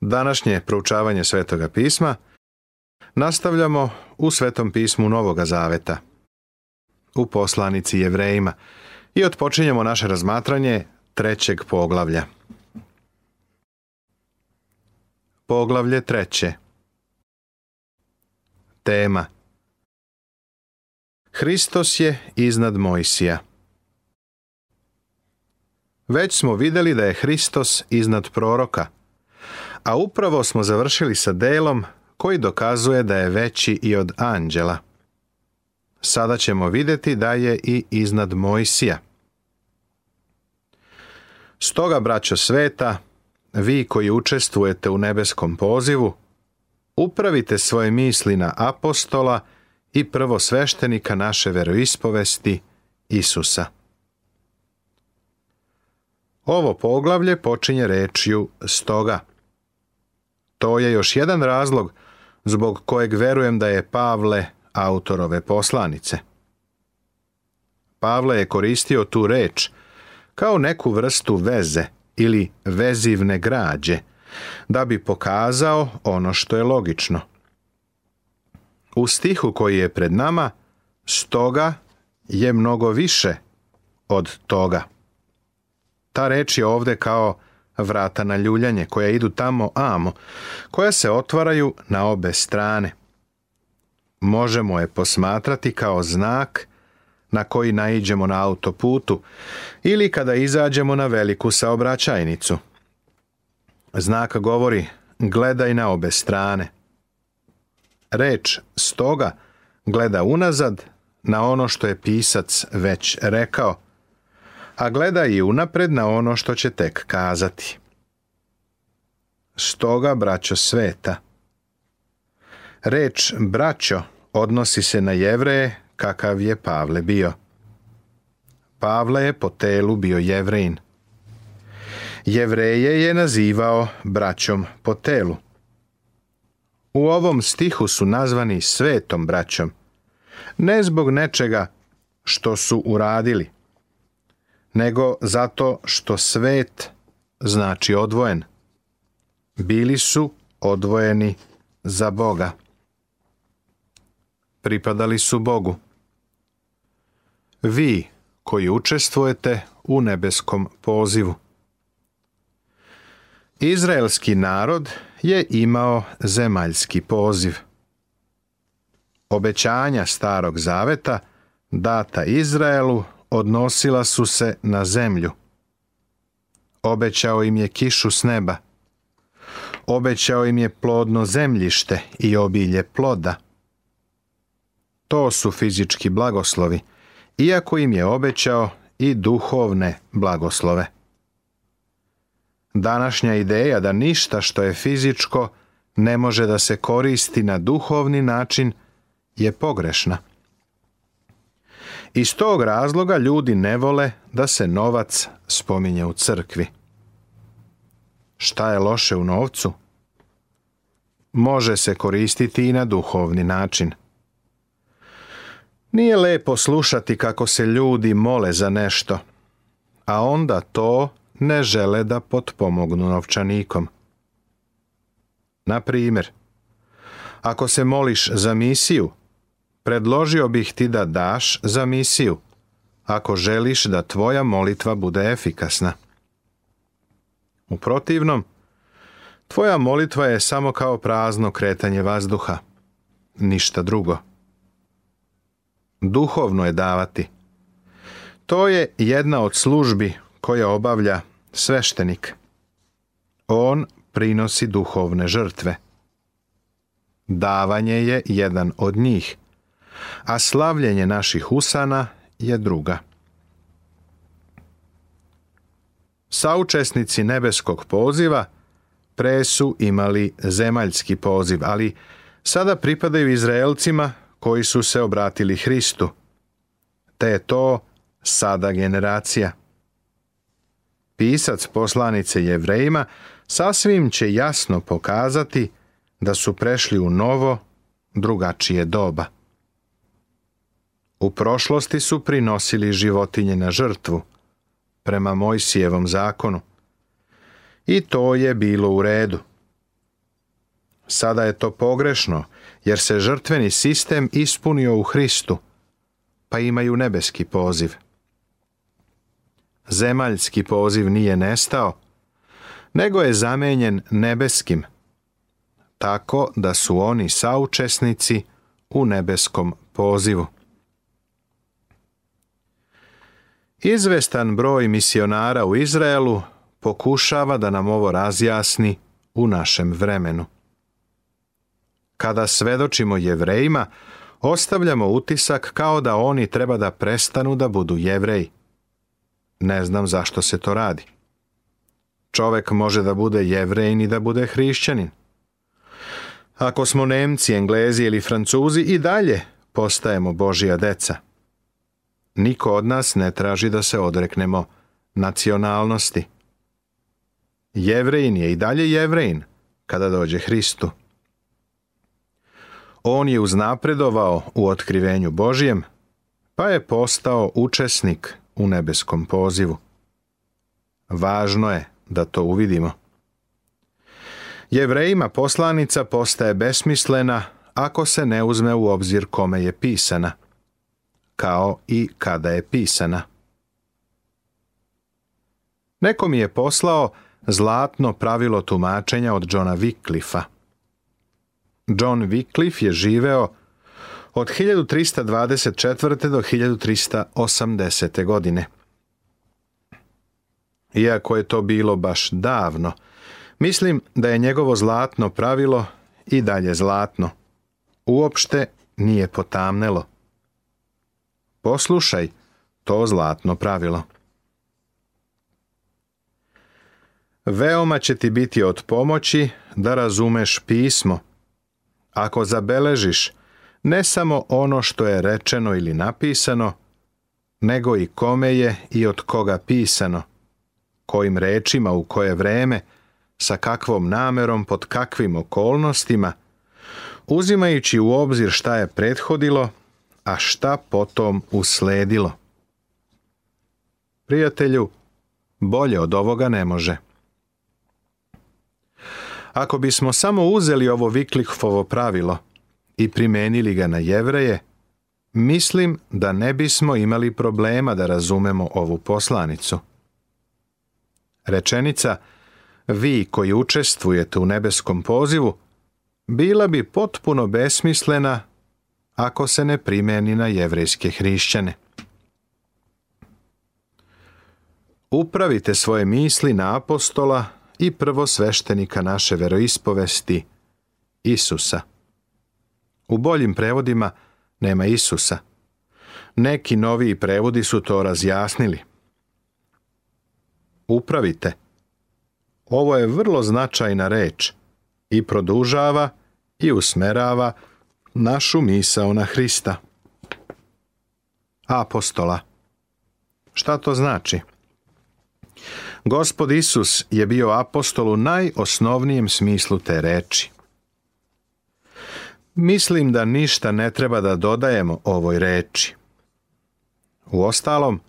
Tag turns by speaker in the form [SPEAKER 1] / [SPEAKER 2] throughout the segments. [SPEAKER 1] Današnje proučavanje Svetoga pisma nastavljamo u Svetom pismu Novoga Zaveta, u poslanici Jevrejima i otpočinjemo naše razmatranje trećeg poglavlja. Poglavlje treće Tema Hristos je iznad Mojsija. Već smo vidjeli da je Hristos iznad proroka, a upravo smo završili sa delom koji dokazuje da je veći i od anđela. Sada ćemo vidjeti da je i iznad Mojsija. Stoga, braćo sveta, vi koji učestvujete u nebeskom pozivu, upravite svoje misli na apostola – i sveštenika naše veroispovesti, Isusa. Ovo poglavlje počinje rečju stoga. To je još jedan razlog zbog kojeg verujem da je Pavle autorove poslanice. Pavle je koristio tu reč kao neku vrstu veze ili vezivne građe, da bi pokazao ono što je logično – u stihu koji je pred nama, stoga je mnogo više od toga. Ta reč je ovde kao vrata na ljuljanje koja idu tamo amo, koja se otvaraju na obe strane. Možemo je posmatrati kao znak na koji naiđemo na autoputu ili kada izađemo na veliku saobraćajnicu. Znak govori gledaj na obe strane reč stoga gleda unazad na ono što je pisac već rekao, a gleda i unapred na ono što će tek kazati. Stoga, braćo sveta. Reč braćo odnosi se na jevreje kakav je Pavle bio. Pavle je po telu bio jevrejin. Jevreje je nazivao braćom po telu u ovom stihu su nazvani svetom braćom. Ne zbog nečega što su uradili, nego zato što svet znači odvojen. Bili su odvojeni za Boga. Pripadali su Bogu. Vi koji učestvujete u nebeskom pozivu. Izraelski narod je imao zemaljski poziv. Obećanja starog zaveta data Izraelu odnosila su se na zemlju. Obećao im je kišu s neba. Obećao im je plodno zemljište i obilje ploda. To su fizički blagoslovi, iako im je obećao i duhovne blagoslove. Današnja ideja da ništa što je fizičko ne može da se koristi na duhovni način je pogrešna. Iz tog razloga ljudi ne vole da se novac spominje u crkvi. Šta je loše u novcu? Može se koristiti i na duhovni način. Nije lepo slušati kako se ljudi mole za nešto, a onda to ne žele da potpomognu novčanikom. Na primjer, ako se moliš za misiju, predložio bih ti da daš za misiju, ako želiš da tvoja molitva bude efikasna. U protivnom, tvoja molitva je samo kao prazno kretanje vazduha, ništa drugo. Duhovno je davati. To je jedna od službi koje obavlja sveštenik. On prinosi duhovne žrtve. Davanje je jedan od njih, a slavljenje naših usana je druga. Saučesnici nebeskog poziva su imali zemaljski poziv, ali sada pripadaju Izraelcima koji su se obratili Hristu. Te je to sada generacija pisac poslanice Jevrejima sasvim će jasno pokazati da su prešli u novo, drugačije doba. U prošlosti su prinosili životinje na žrtvu, prema Mojsijevom zakonu. I to je bilo u redu. Sada je to pogrešno, jer se žrtveni sistem ispunio u Hristu, pa imaju nebeski poziv zemaljski poziv nije nestao, nego je zamenjen nebeskim, tako da su oni saučesnici u nebeskom pozivu. Izvestan broj misionara u Izraelu pokušava da nam ovo razjasni u našem vremenu. Kada svedočimo jevrejima, ostavljamo utisak kao da oni treba da prestanu da budu jevreji. Ne znam zašto se to radi. Čovek može da bude jevrejn i da bude hrišćanin. Ako smo Nemci, Englezi ili Francuzi i dalje postajemo Božija deca. Niko od nas ne traži da se odreknemo nacionalnosti. Jevrejn je i dalje jevrejn kada dođe Hristu. On je uznapredovao u otkrivenju Božijem, pa je postao učesnik u nebeskom pozivu. Važno je da to uvidimo. Jevrejima poslanica postaje besmislena ako se ne uzme u obzir kome je pisana, kao i kada je pisana. Neko mi je poslao zlatno pravilo tumačenja od Johna Wycliffa. John Wycliffe je živeo od 1324. do 1380. godine. Iako je to bilo baš davno, mislim da je njegovo zlatno pravilo i dalje zlatno. Uopšte nije potamnelo. Poslušaj to zlatno pravilo. Veoma će ti biti od pomoći da razumeš pismo. Ako zabeležiš ne samo ono što je rečeno ili napisano, nego i kome je i od koga pisano, kojim rečima, u koje vreme, sa kakvom namerom, pod kakvim okolnostima, uzimajući u obzir šta je prethodilo, a šta potom usledilo. Prijatelju, bolje od ovoga ne može. Ako bismo samo uzeli ovo Viklihovo pravilo, i primijenili ga na jevreje, mislim da ne bismo imali problema da razumemo ovu poslanicu. Rečenica vi koji učestvujete u nebeskom pozivu bila bi potpuno besmislena ako se ne primeni na jevrejske hrišćane. Upravite svoje misli na apostola i prvo sveštenika naše veroispovesti, Isusa. U boljim prevodima nema Isusa. Neki noviji prevodi su to razjasnili. Upravite. Ovo je vrlo značajna reč i produžava i usmerava našu misao na Hrista. Apostola. Šta to znači? Gospod Isus je bio apostol u najosnovnijem smislu te reči. Mislim da ništa ne treba da dodajemo ovoj reči. Uostalom,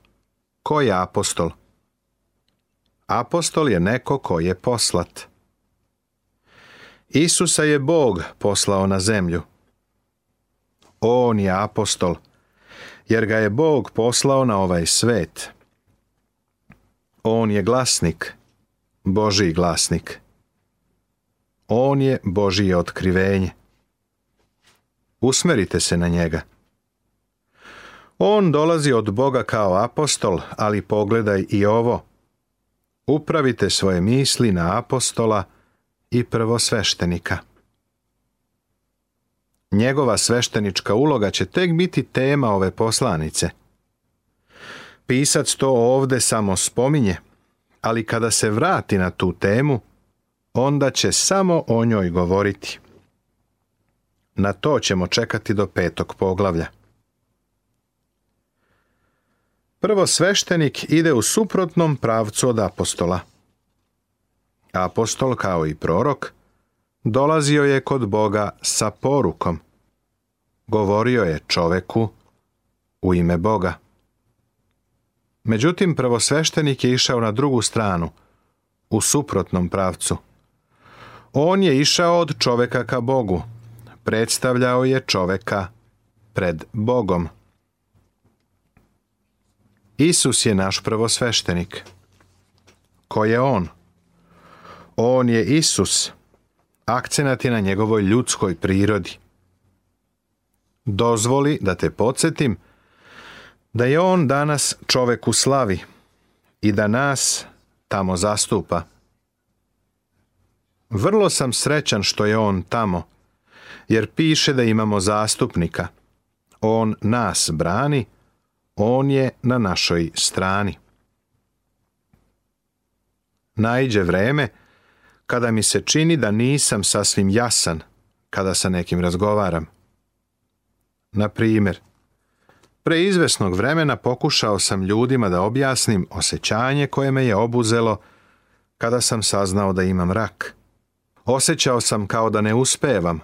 [SPEAKER 1] ko je apostol? Apostol je neko ko je poslat. Isusa je Bog poslao na zemlju. On je apostol, jer ga je Bog poslao na ovaj svet. On je glasnik, Boži glasnik. On je Božije otkrivenje usmerite se na njega. On dolazi od Boga kao apostol, ali pogledaj i ovo. Upravite svoje misli na apostola i prvosveštenika. Njegova sveštenička uloga će tek biti tema ove poslanice. Pisac to ovde samo spominje, ali kada se vrati na tu temu, onda će samo o njoj govoriti. Na to ćemo čekati do petog poglavlja. Prvo sveštenik ide u suprotnom pravcu od apostola. Apostol, kao i prorok, dolazio je kod Boga sa porukom. Govorio je čoveku u ime Boga. Međutim, prvosveštenik je išao na drugu stranu, u suprotnom pravcu. On je išao od čoveka ka Bogu, predstavljao je čoveka pred Bogom. Isus je naš prvosveštenik. Ko je on? On je Isus. Akcenat je na njegovoj ljudskoj prirodi. Dozvoli da te podsjetim da je on danas čovek u slavi i da nas tamo zastupa. Vrlo sam srećan što je on tamo jer piše da imamo zastupnika. On nas brani, on je na našoj strani. Najđe vreme kada mi se čini da nisam sasvim jasan kada sa nekim razgovaram. Na primjer, pre izvesnog vremena pokušao sam ljudima da objasnim osjećanje koje me je obuzelo kada sam saznao da imam rak. Osjećao sam kao da ne uspevam,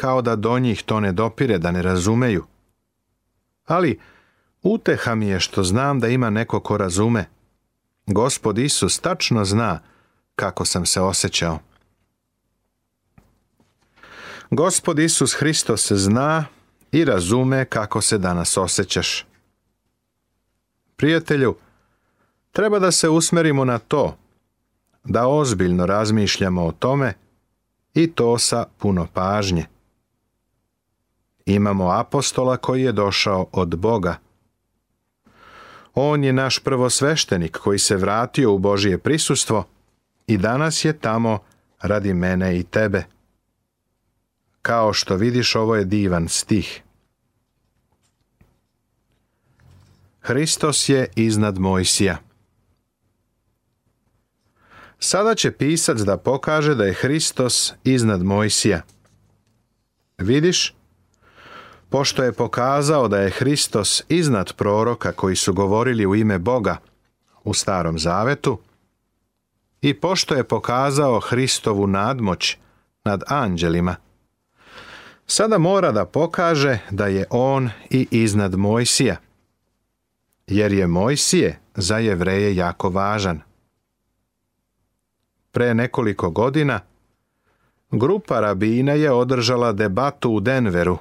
[SPEAKER 1] kao da do njih to ne dopire, da ne razumeju. Ali uteha mi je što znam da ima neko ko razume. Gospod Isus tačno zna kako sam se osjećao. Gospod Isus Hristos se zna i razume kako se danas osjećaš. Prijatelju, treba da se usmerimo na to, da ozbiljno razmišljamo o tome i to sa puno pažnje. Imamo apostola koji je došao od Boga. On je naš prvosveštenik koji se vratio u Božije prisustvo i danas je tamo radi mene i tebe. Kao što vidiš, ovo je divan stih. Hristos je iznad Mojsija. Sada će pisac da pokaže da je Hristos iznad Mojsija. Vidiš, pošto je pokazao da je Hristos iznad proroka koji su govorili u ime Boga u Starom Zavetu i pošto je pokazao Hristovu nadmoć nad anđelima, sada mora da pokaže da je on i iznad Mojsija, jer je Mojsije za jevreje jako važan. Pre nekoliko godina grupa rabina je održala debatu u Denveru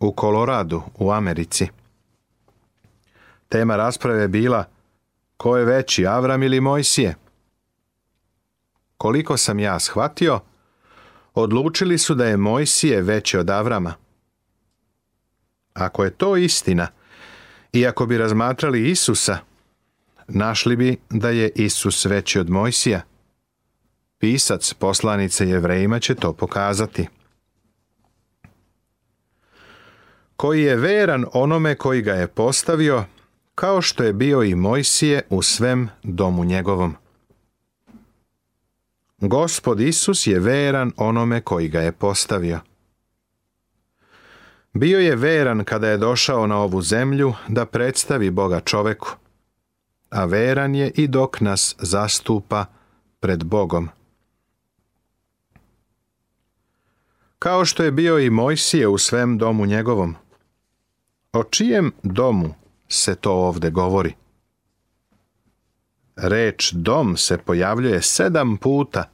[SPEAKER 1] u Koloradu u Americi. Tema rasprave je bila ko je veći, Avram ili Mojsije? Koliko sam ja shvatio, odlučili su da je Mojsije veći od Avrama. Ako je to istina, i ako bi razmatrali Isusa, našli bi da je Isus veći od Mojsija. Pisac poslanice Jevrejima će to pokazati. koji je veran onome koji ga je postavio, kao što je bio i Mojsije u svem domu njegovom. Gospod Isus je veran onome koji ga je postavio. Bio je veran kada je došao na ovu zemlju da predstavi Boga čoveku, a veran je i dok nas zastupa pred Bogom. Kao što je bio i Mojsije u svem domu njegovom, o čijem domu se to ovde govori? Reč dom se pojavljuje sedam puta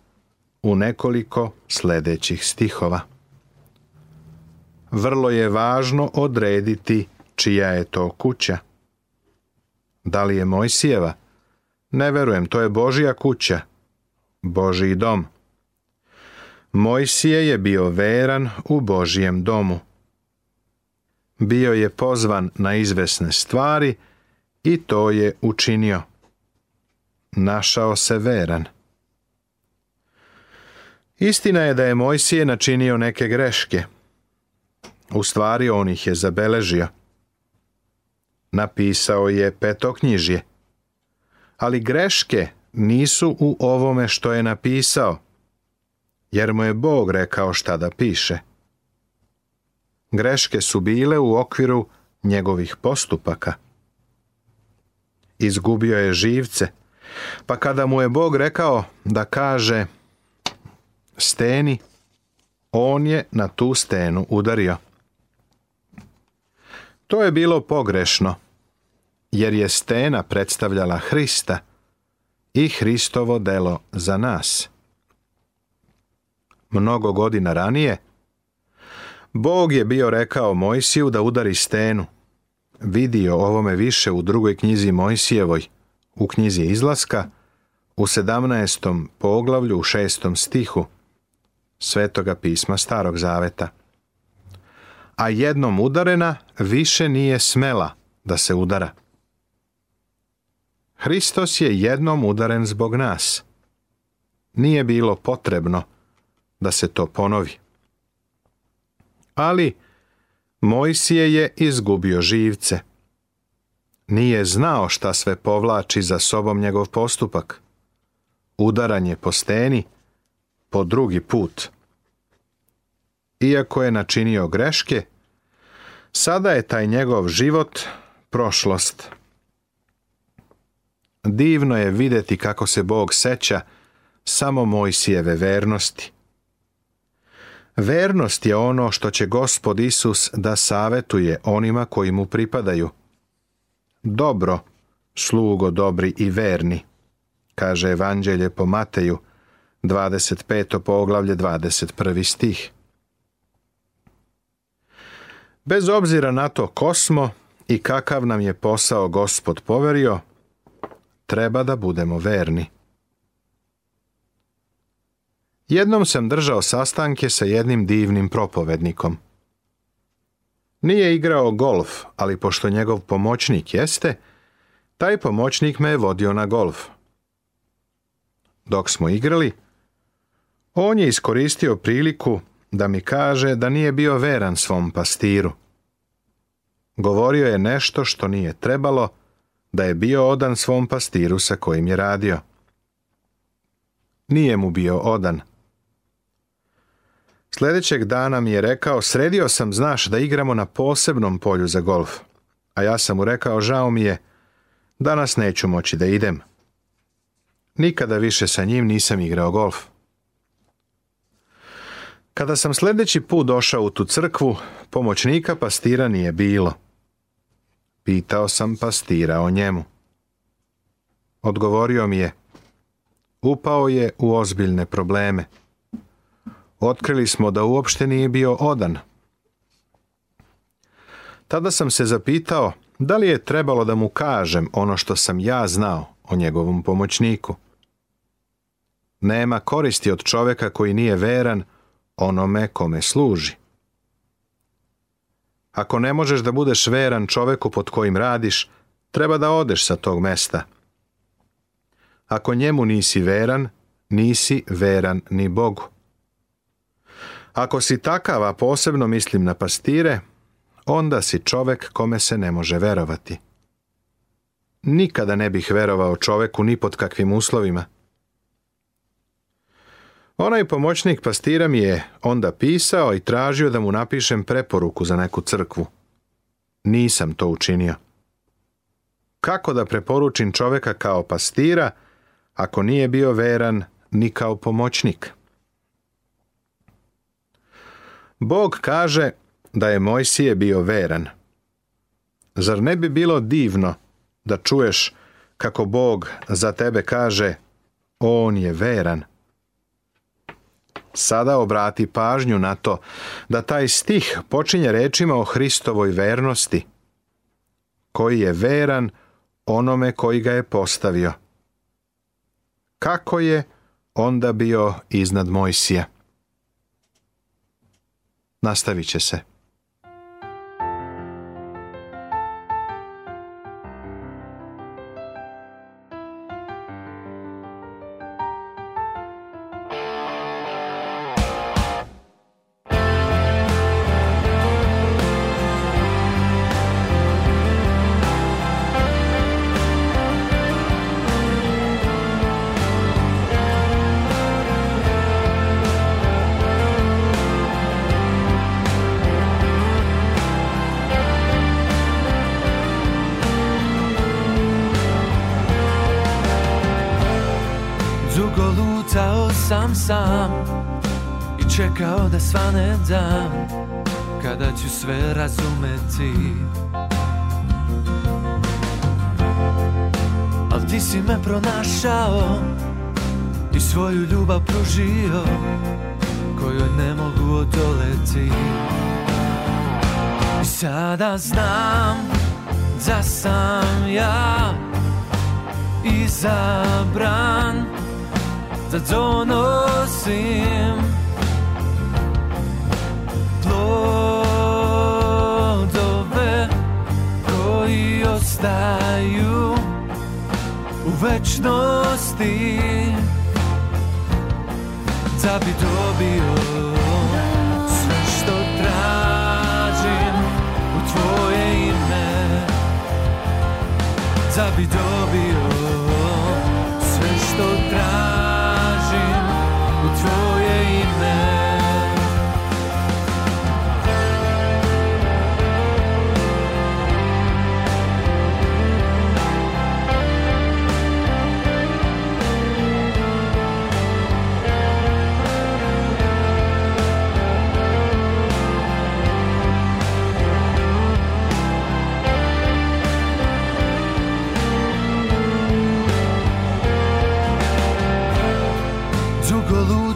[SPEAKER 1] u nekoliko sledećih stihova. Vrlo je važno odrediti čija je to kuća. Da li je Mojsijeva? Ne verujem, to je Božija kuća, Božiji dom. Mojsije je bio veran u Božijem domu bio je pozvan na izvesne stvari i to je učinio. Našao se veran. Istina je da je Mojsije načinio neke greške. U stvari on ih je zabeležio. Napisao je petoknjižje. Ali greške nisu u ovome što je napisao, jer mu je Bog rekao šta da piše greške su bile u okviru njegovih postupaka. Izgubio je živce, pa kada mu je Bog rekao da kaže steni, on je na tu stenu udario. To je bilo pogrešno, jer je stena predstavljala Hrista i Hristovo delo za nas. Mnogo godina ranije, Bog je bio rekao Mojsiju da udari stenu. Vidio ovome više u drugoj knjizi Mojsijevoj, u knjizi Izlaska, u sedamnaestom poglavlju u šestom stihu Svetoga pisma Starog Zaveta. A jednom udarena više nije smela da se udara. Hristos je jednom udaren zbog nas. Nije bilo potrebno da se to ponovi ali Mojsije je izgubio živce. Nije znao šta sve povlači za sobom njegov postupak. Udaranje po steni po drugi put. Iako je načinio greške, sada je taj njegov život prošlost. Divno je vidjeti kako se Bog seća samo Mojsijeve vernosti. Vernost je ono što će gospod Isus da savetuje onima koji mu pripadaju. Dobro, slugo dobri i verni, kaže Evanđelje po Mateju, 25. poglavlje, 21. stih. Bez obzira na to ko smo i kakav nam je posao gospod poverio, treba da budemo verni. Jednom sam držao sastanke sa jednim divnim propovednikom. Nije igrao golf, ali pošto njegov pomoćnik jeste, taj pomoćnik me je vodio na golf. Dok smo igrali, on je iskoristio priliku da mi kaže da nije bio veran svom pastiru. Govorio je nešto što nije trebalo, da je bio odan svom pastiru sa kojim je radio. Nije mu bio odan. Sljedećeg dana mi je rekao, sredio sam, znaš, da igramo na posebnom polju za golf. A ja sam mu rekao, žao mi je, danas neću moći da idem. Nikada više sa njim nisam igrao golf. Kada sam sljedeći put došao u tu crkvu, pomoćnika pastira nije bilo. Pitao sam pastira o njemu. Odgovorio mi je, upao je u ozbiljne probleme. Otkrili smo da uopšte nije bio odan. Tada sam se zapitao da li je trebalo da mu kažem ono što sam ja znao o njegovom pomoćniku. Nema koristi od čoveka koji nije veran onome kome služi. Ako ne možeš da budeš veran čoveku pod kojim radiš, treba da odeš sa tog mesta. Ako njemu nisi veran, nisi veran ni Bogu. Ako si takav, a posebno mislim na pastire, onda si čovek kome se ne može verovati. Nikada ne bih verovao čoveku ni pod kakvim uslovima. Onaj pomoćnik pastira mi je onda pisao i tražio da mu napišem preporuku za neku crkvu. Nisam to učinio. Kako da preporučim čoveka kao pastira, ako nije bio veran ni kao pomoćnik? Bog kaže da je Mojsije bio veran. Zar ne bi bilo divno da čuješ kako Bog za tebe kaže on je veran? Sada obrati pažnju na to da taj stih počinje rečima o Hristovoj vernosti, koji je veran onome koji ga je postavio. Kako je onda bio iznad Mojsija? Nastavit će se. čekao da svane dan Kada ću sve razumeti Al ti si me pronašao I svoju ljubav pružio Kojoj ne mogu odoleti I sada znam Da sam ja Izabran Da donosim večnosti Da bi dobio sve što tražim u tvoje ime Da bi dobio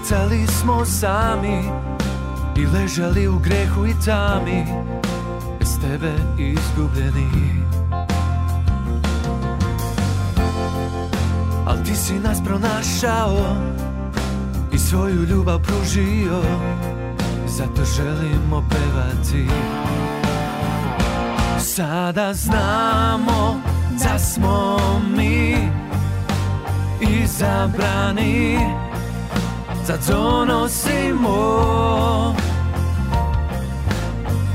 [SPEAKER 1] Pucali smo sami i ležali u grehu i tami Bez tebe izgubljeni Al ti si nas pronašao i svoju ljubav pružio Zato želimo pevati Sada znamo da smo mi izabrani Sad donosimo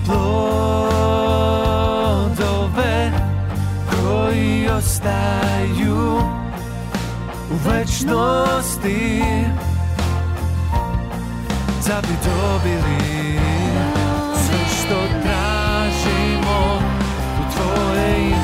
[SPEAKER 1] plodove koji ostaju
[SPEAKER 2] u večnosti da bi dobili sve što tražimo u tvoje ime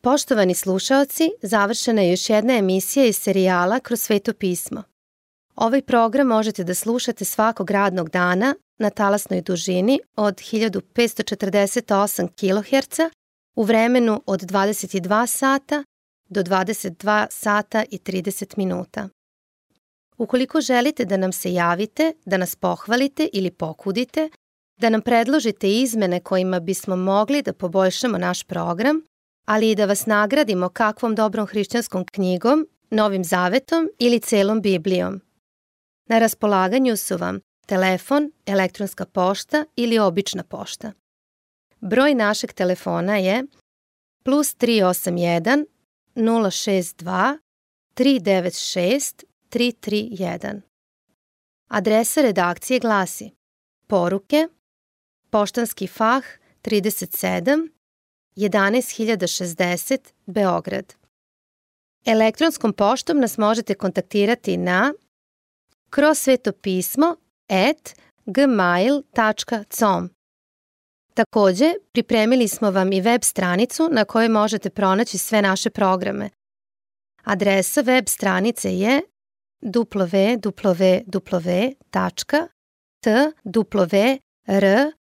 [SPEAKER 2] Poštovani slušaoci, završena je još jedna emisija iz serijala Kroz sveto pismo. Ovaj program možete da slušate svakog radnog dana na talasnoj dužini od 1548 kHz u vremenu od 22 sata do 22 sata i 30 minuta. Ukoliko želite da nam se javite, da nas pohvalite ili pokudite, da nam predložite izmene kojima bismo mogli da poboljšamo naš program, ali i da vas nagradimo kakvom dobrom hrišćanskom knjigom, Novim Zavetom ili celom Biblijom. Na raspolaganju su vam telefon, elektronska pošta ili obična pošta. Broj našeg telefona je plus 381 062 396 331. Adresa redakcije glasi poruke Poštanski fah 37 11060 Beograd. Elektronskom poštom nas možete kontaktirati na kroz gmail.com. Također, pripremili smo vam i web stranicu na kojoj možete pronaći sve naše programe. Adresa web stranice je www.twr.com